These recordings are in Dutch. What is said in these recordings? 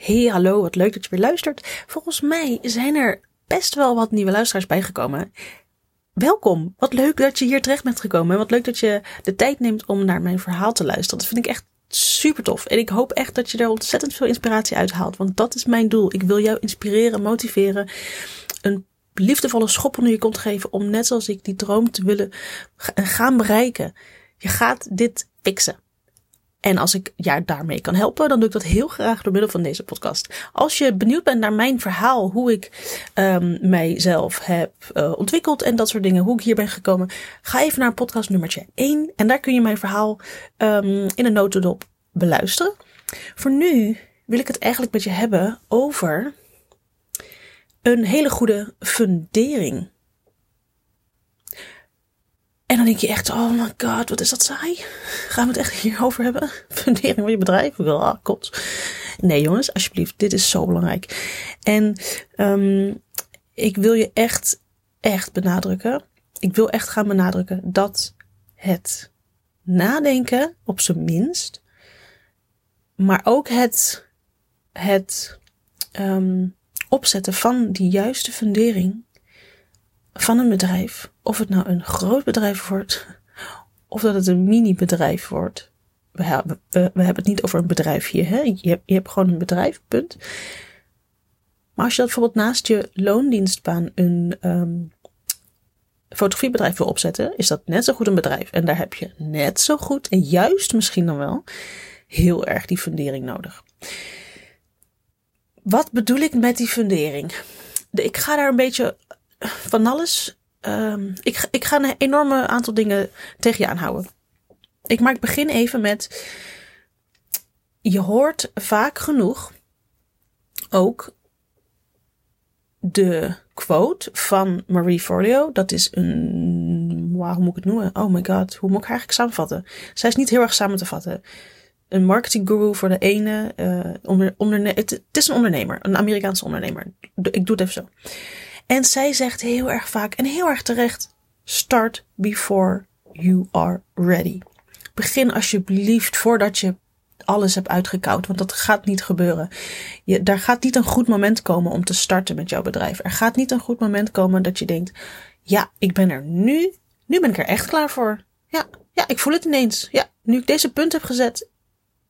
Hey, hallo, wat leuk dat je weer luistert. Volgens mij zijn er best wel wat nieuwe luisteraars bijgekomen. Welkom, wat leuk dat je hier terecht bent gekomen. En wat leuk dat je de tijd neemt om naar mijn verhaal te luisteren. Dat vind ik echt super tof. En ik hoop echt dat je er ontzettend veel inspiratie uit haalt. Want dat is mijn doel. Ik wil jou inspireren, motiveren. Een liefdevolle schop onder je kont geven om net zoals ik die droom te willen gaan bereiken. Je gaat dit fixen. En als ik jou daarmee kan helpen, dan doe ik dat heel graag door middel van deze podcast. Als je benieuwd bent naar mijn verhaal, hoe ik um, mijzelf heb uh, ontwikkeld en dat soort dingen, hoe ik hier ben gekomen, ga even naar podcast nummertje 1 en daar kun je mijn verhaal um, in een notendop beluisteren. Voor nu wil ik het eigenlijk met je hebben over een hele goede fundering. En dan denk je echt, oh my god, wat is dat saai? Gaan we het echt hierover hebben? Fundering van je bedrijf? Ah, kot. Nee jongens, alsjeblieft, dit is zo belangrijk. En um, ik wil je echt, echt benadrukken. Ik wil echt gaan benadrukken dat het nadenken, op zijn minst, maar ook het, het um, opzetten van die juiste fundering van een bedrijf, of het nou een groot bedrijf wordt, of dat het een mini-bedrijf wordt. We hebben, we, hebben het niet over een bedrijfje. Hè? Je, hebt, je hebt gewoon een bedrijf, punt. Maar als je dat bijvoorbeeld naast je loondienstbaan een um, fotografiebedrijf wil opzetten, is dat net zo goed een bedrijf. En daar heb je net zo goed, en juist misschien dan wel, heel erg die fundering nodig. Wat bedoel ik met die fundering? Ik ga daar een beetje van alles. Um, ik, ik ga een enorme aantal dingen tegen je aanhouden. Ik maak begin even met. Je hoort vaak genoeg ook de quote van Marie Forleo. Dat is een. Wow, hoe moet ik het noemen? Oh my god, hoe moet ik haar eigenlijk samenvatten? Zij is niet heel erg samen te vatten. Een marketing guru voor de ene. Uh, onder, onderne het is een ondernemer, een Amerikaanse ondernemer. Ik doe het even zo. En zij zegt heel erg vaak en heel erg terecht: start before you are ready. Begin alsjeblieft voordat je alles hebt uitgekoud, want dat gaat niet gebeuren. Je, daar gaat niet een goed moment komen om te starten met jouw bedrijf. Er gaat niet een goed moment komen dat je denkt: ja, ik ben er nu, nu ben ik er echt klaar voor. Ja, ja, ik voel het ineens. Ja, nu ik deze punt heb gezet,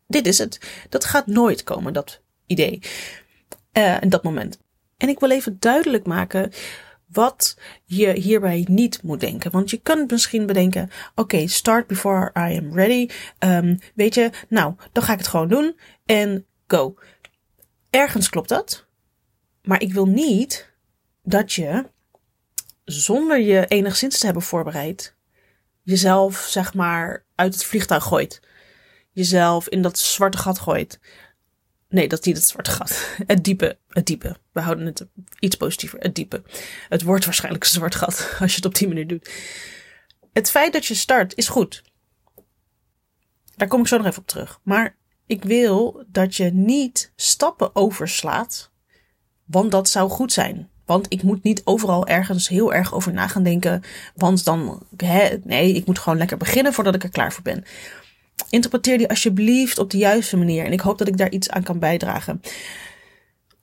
dit is het. Dat gaat nooit komen, dat idee. Uh, in dat moment. En ik wil even duidelijk maken wat je hierbij niet moet denken. Want je kunt misschien bedenken: oké, start before I am ready. Um, weet je, nou, dan ga ik het gewoon doen en go. Ergens klopt dat. Maar ik wil niet dat je, zonder je enigszins te hebben voorbereid, jezelf, zeg maar, uit het vliegtuig gooit. Jezelf in dat zwarte gat gooit. Nee, dat is niet het zwarte gat. Het diepe, het diepe. We houden het iets positiever. Het diepe. Het wordt waarschijnlijk een zwart gat als je het op die manier doet. Het feit dat je start is goed. Daar kom ik zo nog even op terug. Maar ik wil dat je niet stappen overslaat, want dat zou goed zijn. Want ik moet niet overal ergens heel erg over na gaan denken. Want dan, hè, nee, ik moet gewoon lekker beginnen voordat ik er klaar voor ben interpreteer die alsjeblieft op de juiste manier. En ik hoop dat ik daar iets aan kan bijdragen.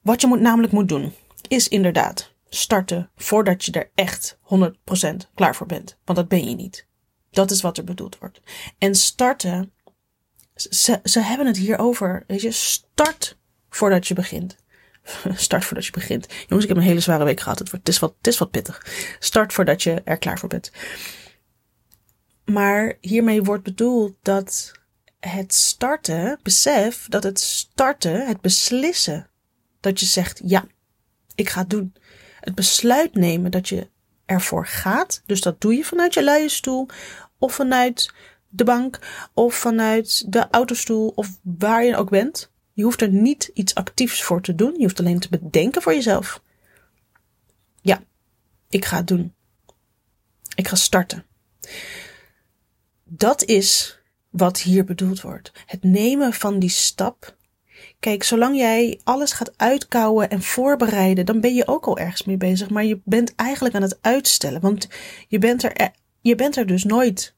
Wat je moet, namelijk moet doen, is inderdaad starten voordat je er echt 100% klaar voor bent. Want dat ben je niet. Dat is wat er bedoeld wordt. En starten, ze, hebben het hier over. Weet je, start voordat je begint. Start voordat je begint. Jongens, ik heb een hele zware week gehad. Het, wordt, is wat, het is wat pittig. Start voordat je er klaar voor bent. Maar hiermee wordt bedoeld dat het starten, besef dat het starten, het beslissen, dat je zegt ja, ik ga het doen. Het besluit nemen dat je ervoor gaat. Dus dat doe je vanuit je luie stoel of vanuit de bank of vanuit de autostoel of waar je ook bent. Je hoeft er niet iets actiefs voor te doen. Je hoeft alleen te bedenken voor jezelf. Ja, ik ga het doen. Ik ga starten. Dat is wat hier bedoeld wordt. Het nemen van die stap. Kijk, zolang jij alles gaat uitkouwen en voorbereiden, dan ben je ook al ergens mee bezig. Maar je bent eigenlijk aan het uitstellen. Want je bent er, je bent er dus nooit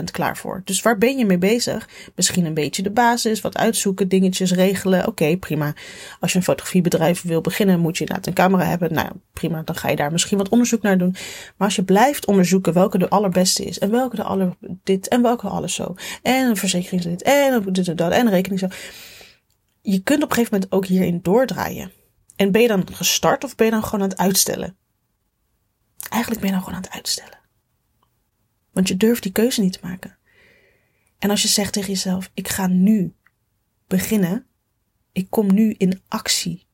100% klaar voor. Dus waar ben je mee bezig? Misschien een beetje de basis, wat uitzoeken, dingetjes regelen. Oké, prima. Als je een fotografiebedrijf wil beginnen, moet je inderdaad een camera hebben. Nou, prima, dan ga je daar misschien wat onderzoek naar doen. Maar als je blijft onderzoeken welke de allerbeste is en welke de aller dit en welke alles zo en een verzekeringslid en dit en dat en rekening zo. Je kunt op een gegeven moment ook hierin doordraaien. En ben je dan gestart of ben je dan gewoon aan het uitstellen? Eigenlijk ben je dan gewoon aan het uitstellen. Want je durft die keuze niet te maken. En als je zegt tegen jezelf: ik ga nu beginnen, ik kom nu in actie.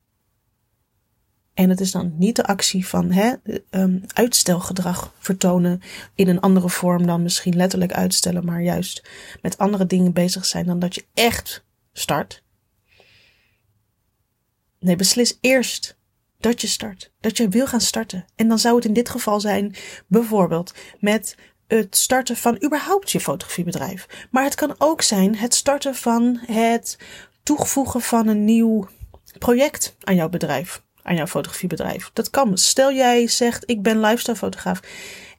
En het is dan niet de actie van hè, um, uitstelgedrag vertonen in een andere vorm dan misschien letterlijk uitstellen, maar juist met andere dingen bezig zijn dan dat je echt start. Nee, beslis eerst dat je start. Dat je wil gaan starten. En dan zou het in dit geval zijn, bijvoorbeeld met het starten van überhaupt je fotografiebedrijf. Maar het kan ook zijn het starten van het toevoegen van een nieuw project aan jouw bedrijf, aan jouw fotografiebedrijf. Dat kan. Stel jij zegt, ik ben lifestyle fotograaf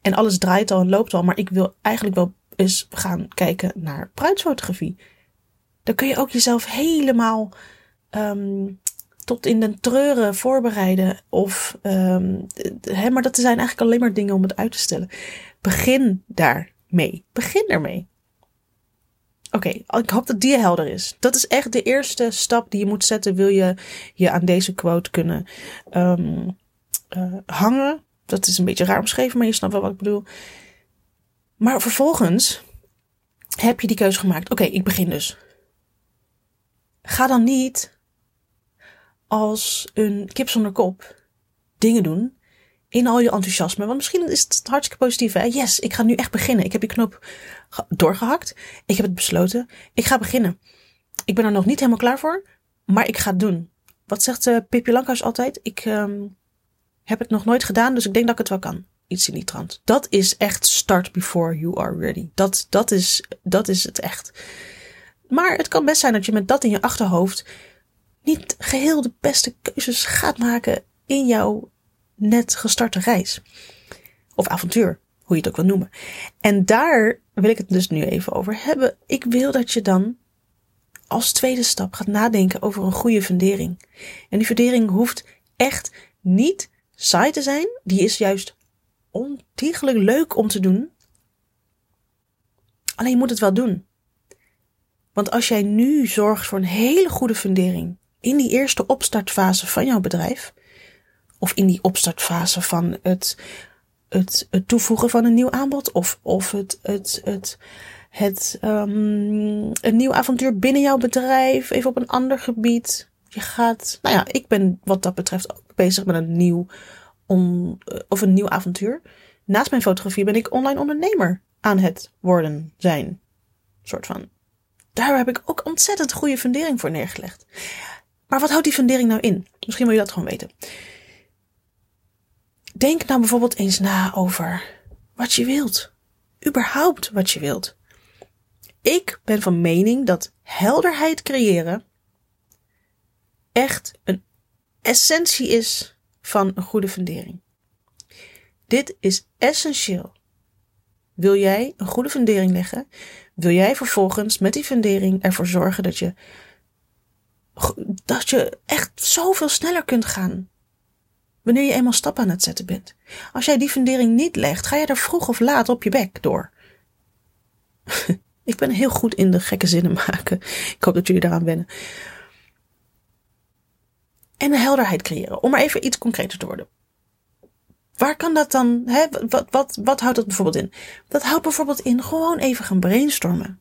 en alles draait al en loopt al, maar ik wil eigenlijk wel eens gaan kijken naar bruidsfotografie. Dan kun je ook jezelf helemaal um, tot in de treuren voorbereiden. Of, um, hè, maar dat zijn eigenlijk alleen maar dingen om het uit te stellen. Begin daarmee. Begin ermee. Oké, ik hoop dat die helder is. Dat is echt de eerste stap die je moet zetten. Wil je je aan deze quote kunnen um, uh, hangen? Dat is een beetje raar omschreven, maar je snapt wel wat ik bedoel. Maar vervolgens heb je die keuze gemaakt. Oké, ik begin dus. Ga dan niet als een kip zonder kop dingen doen in al je enthousiasme. Want misschien is het hartstikke positief. Hè? Yes, ik ga nu echt beginnen. Ik heb die knop doorgehakt. Ik heb het besloten. Ik ga beginnen. Ik ben er nog niet helemaal klaar voor, maar ik ga het doen. Wat zegt uh, Pippi Lankhuis altijd? Ik um, heb het nog nooit gedaan, dus ik denk dat ik het wel kan. Iets in die trant. Dat is echt start before you are ready. Dat, dat, is, dat is het echt. Maar het kan best zijn dat je met dat in je achterhoofd niet geheel de beste keuzes gaat maken in jouw net gestarte reis. Of avontuur, hoe je het ook wil noemen. En daar wil ik het dus nu even over hebben. Ik wil dat je dan als tweede stap gaat nadenken over een goede fundering. En die fundering hoeft echt niet saai te zijn. Die is juist ontiegelijk leuk om te doen. Alleen je moet het wel doen. Want als jij nu zorgt voor een hele goede fundering in die eerste opstartfase van jouw bedrijf, of in die opstartfase van het, het, het toevoegen van een nieuw aanbod, of, of het, het, het, het um, een nieuw avontuur binnen jouw bedrijf, even op een ander gebied. Je gaat, nou ja, ik ben wat dat betreft ook bezig met een nieuw, on, of een nieuw avontuur. Naast mijn fotografie ben ik online ondernemer aan het worden zijn. Soort van. Daar heb ik ook ontzettend goede fundering voor neergelegd. Maar wat houdt die fundering nou in? Misschien wil je dat gewoon weten. Denk nou bijvoorbeeld eens na over wat je wilt. Überhaupt wat je wilt. Ik ben van mening dat helderheid creëren echt een essentie is van een goede fundering. Dit is essentieel. Wil jij een goede fundering leggen? Wil jij vervolgens met die fundering ervoor zorgen dat je dat je echt zoveel sneller kunt gaan. Wanneer je eenmaal stappen aan het zetten bent. Als jij die fundering niet legt, ga je er vroeg of laat op je bek door. ik ben heel goed in de gekke zinnen maken. Ik hoop dat jullie daaraan wennen. En helderheid creëren. Om maar even iets concreter te worden. Waar kan dat dan, hè, wat, wat, wat houdt dat bijvoorbeeld in? Dat houdt bijvoorbeeld in gewoon even gaan brainstormen.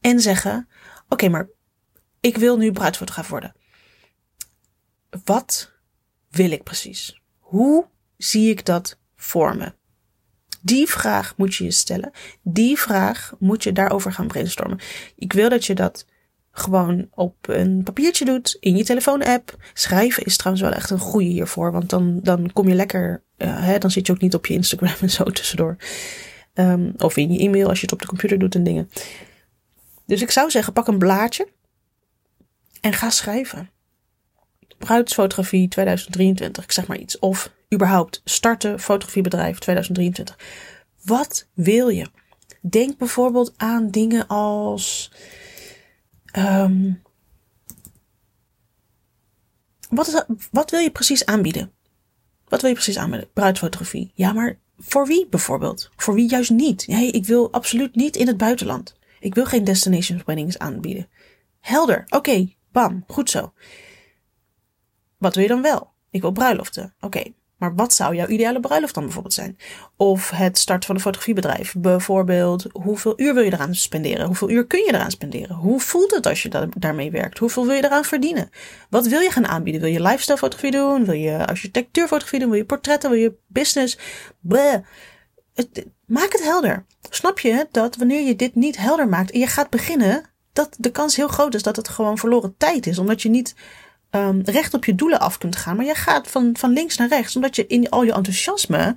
En zeggen, oké, maar ik wil nu bruidsfotograaf worden. Wat wil ik precies? Hoe zie ik dat voor me? Die vraag moet je je stellen. Die vraag moet je daarover gaan brainstormen. Ik wil dat je dat gewoon op een papiertje doet, in je telefoon-app. Schrijven is trouwens wel echt een goede hiervoor, want dan, dan kom je lekker, uh, hè, dan zit je ook niet op je Instagram en zo tussendoor. Um, of in je e-mail als je het op de computer doet en dingen. Dus ik zou zeggen, pak een blaadje en ga schrijven. Bruidsfotografie 2023, ik zeg maar iets. Of überhaupt starten fotografiebedrijf 2023. Wat wil je? Denk bijvoorbeeld aan dingen als. ehm, wat, is, wat wil je precies aanbieden? Wat wil je precies aanbieden? Bruidsfotografie. Ja, maar voor wie bijvoorbeeld? Voor wie juist niet? Nee, ik wil absoluut niet in het buitenland. Ik wil geen destination weddings aanbieden. Helder. Oké, bam. Goed zo. Wat wil je dan wel? Ik wil bruiloften. Oké. Maar wat zou jouw ideale bruiloft dan bijvoorbeeld zijn? Of het starten van een fotografiebedrijf. Bijvoorbeeld, hoeveel uur wil je eraan spenderen? Hoeveel uur kun je eraan spenderen? Hoe voelt het als je da daarmee werkt? Hoeveel wil je eraan verdienen? Wat wil je gaan aanbieden? Wil je lifestyle fotografie doen? Wil je architectuurfotografie doen? Wil je portretten? Wil je business? Bleh. Maak het helder. Snap je dat wanneer je dit niet helder maakt en je gaat beginnen, dat de kans heel groot is dat het gewoon verloren tijd is. Omdat je niet um, recht op je doelen af kunt gaan. Maar je gaat van, van links naar rechts. Omdat je in al je enthousiasme,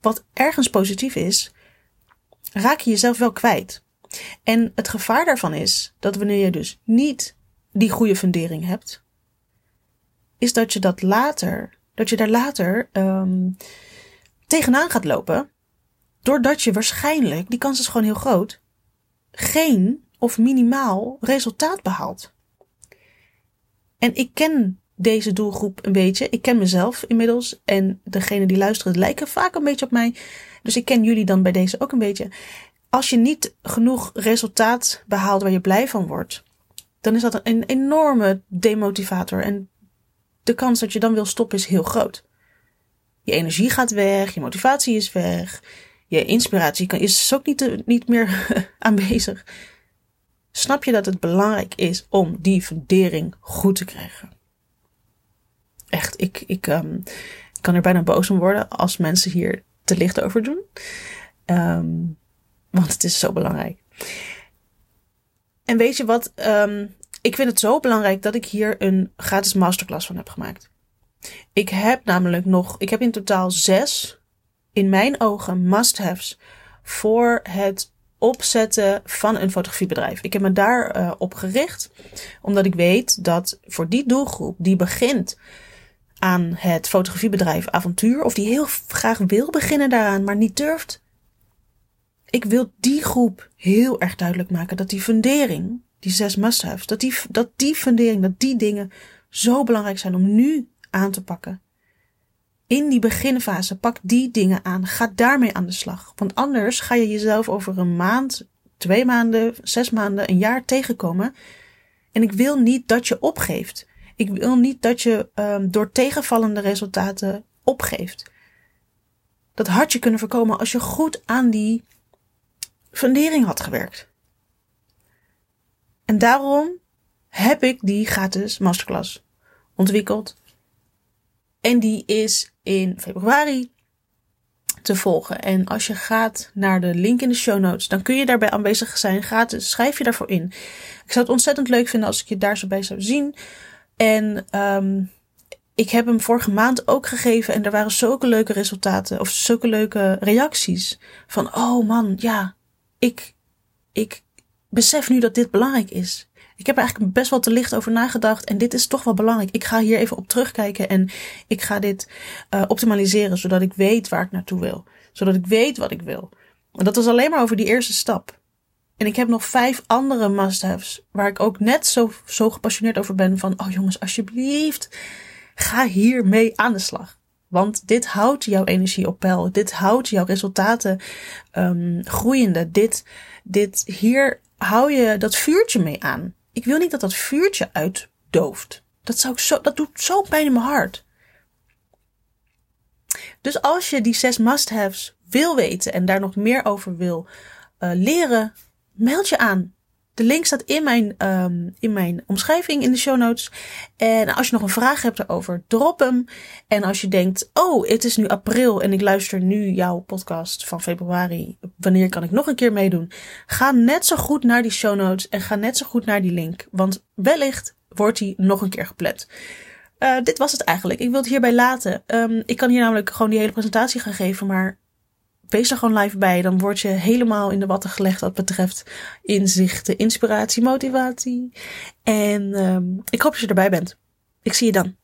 wat ergens positief is, raak je jezelf wel kwijt. En het gevaar daarvan is dat wanneer je dus niet die goede fundering hebt, is dat je dat later, dat je daar later um, tegenaan gaat lopen. Doordat je waarschijnlijk, die kans is gewoon heel groot, geen of minimaal resultaat behaalt. En ik ken deze doelgroep een beetje. Ik ken mezelf inmiddels. En degene die luisteren lijken vaak een beetje op mij. Dus ik ken jullie dan bij deze ook een beetje. Als je niet genoeg resultaat behaalt waar je blij van wordt, dan is dat een enorme demotivator. En de kans dat je dan wil stoppen is heel groot. Je energie gaat weg, je motivatie is weg, je inspiratie is ook niet, niet meer aanwezig snap je dat het belangrijk is om die fundering goed te krijgen. Echt, ik, ik, ik kan er bijna boos om worden als mensen hier te licht over doen. Um, want het is zo belangrijk. En weet je wat? Um, ik vind het zo belangrijk dat ik hier een gratis masterclass van heb gemaakt. Ik heb namelijk nog, ik heb in totaal zes, in mijn ogen, must-haves voor het opzetten van een fotografiebedrijf. Ik heb me daar uh, op gericht, omdat ik weet dat voor die doelgroep die begint aan het fotografiebedrijf avontuur, of die heel graag wil beginnen daaraan, maar niet durft. Ik wil die groep heel erg duidelijk maken dat die fundering, die zes must-haves, dat die, dat die fundering, dat die dingen zo belangrijk zijn om nu aan te pakken in die beginfase, pak die dingen aan. Ga daarmee aan de slag. Want anders ga je jezelf over een maand, twee maanden, zes maanden, een jaar tegenkomen. En ik wil niet dat je opgeeft. Ik wil niet dat je um, door tegenvallende resultaten opgeeft. Dat had je kunnen voorkomen als je goed aan die fundering had gewerkt. En daarom heb ik die gratis masterclass ontwikkeld en die is in februari te volgen. En als je gaat naar de link in de show notes, dan kun je daarbij aanwezig zijn. Gratis, schrijf je daarvoor in. Ik zou het ontzettend leuk vinden als ik je daar zo bij zou zien. En um, ik heb hem vorige maand ook gegeven en er waren zulke leuke resultaten of zulke leuke reacties. Van, oh man, ja, ik, ik besef nu dat dit belangrijk is. Ik heb er eigenlijk best wel te licht over nagedacht. En dit is toch wel belangrijk. Ik ga hier even op terugkijken. En ik ga dit uh, optimaliseren. Zodat ik weet waar ik naartoe wil. Zodat ik weet wat ik wil. En dat was alleen maar over die eerste stap. En ik heb nog vijf andere must-haves. Waar ik ook net zo, zo gepassioneerd over ben. Van, oh jongens, alsjeblieft. Ga hiermee aan de slag. Want dit houdt jouw energie op peil. Dit houdt jouw resultaten um, groeiende. Dit, dit, hier hou je dat vuurtje mee aan. Ik wil niet dat dat vuurtje uitdooft. Dat, zou zo, dat doet zo pijn in mijn hart. Dus als je die zes must-haves wil weten en daar nog meer over wil uh, leren, meld je aan. De link staat in mijn, um, in mijn omschrijving in de show notes. En als je nog een vraag hebt erover, drop hem. En als je denkt, oh, het is nu april en ik luister nu jouw podcast van februari. Wanneer kan ik nog een keer meedoen? Ga net zo goed naar die show notes en ga net zo goed naar die link. Want wellicht wordt die nog een keer gepland. Uh, dit was het eigenlijk. Ik wil het hierbij laten. Um, ik kan hier namelijk gewoon die hele presentatie gaan geven, maar wees er gewoon live bij. Dan word je helemaal in de watten gelegd wat betreft inzichten, inspiratie, motivatie. En um, ik hoop dat je erbij bent. Ik zie je dan.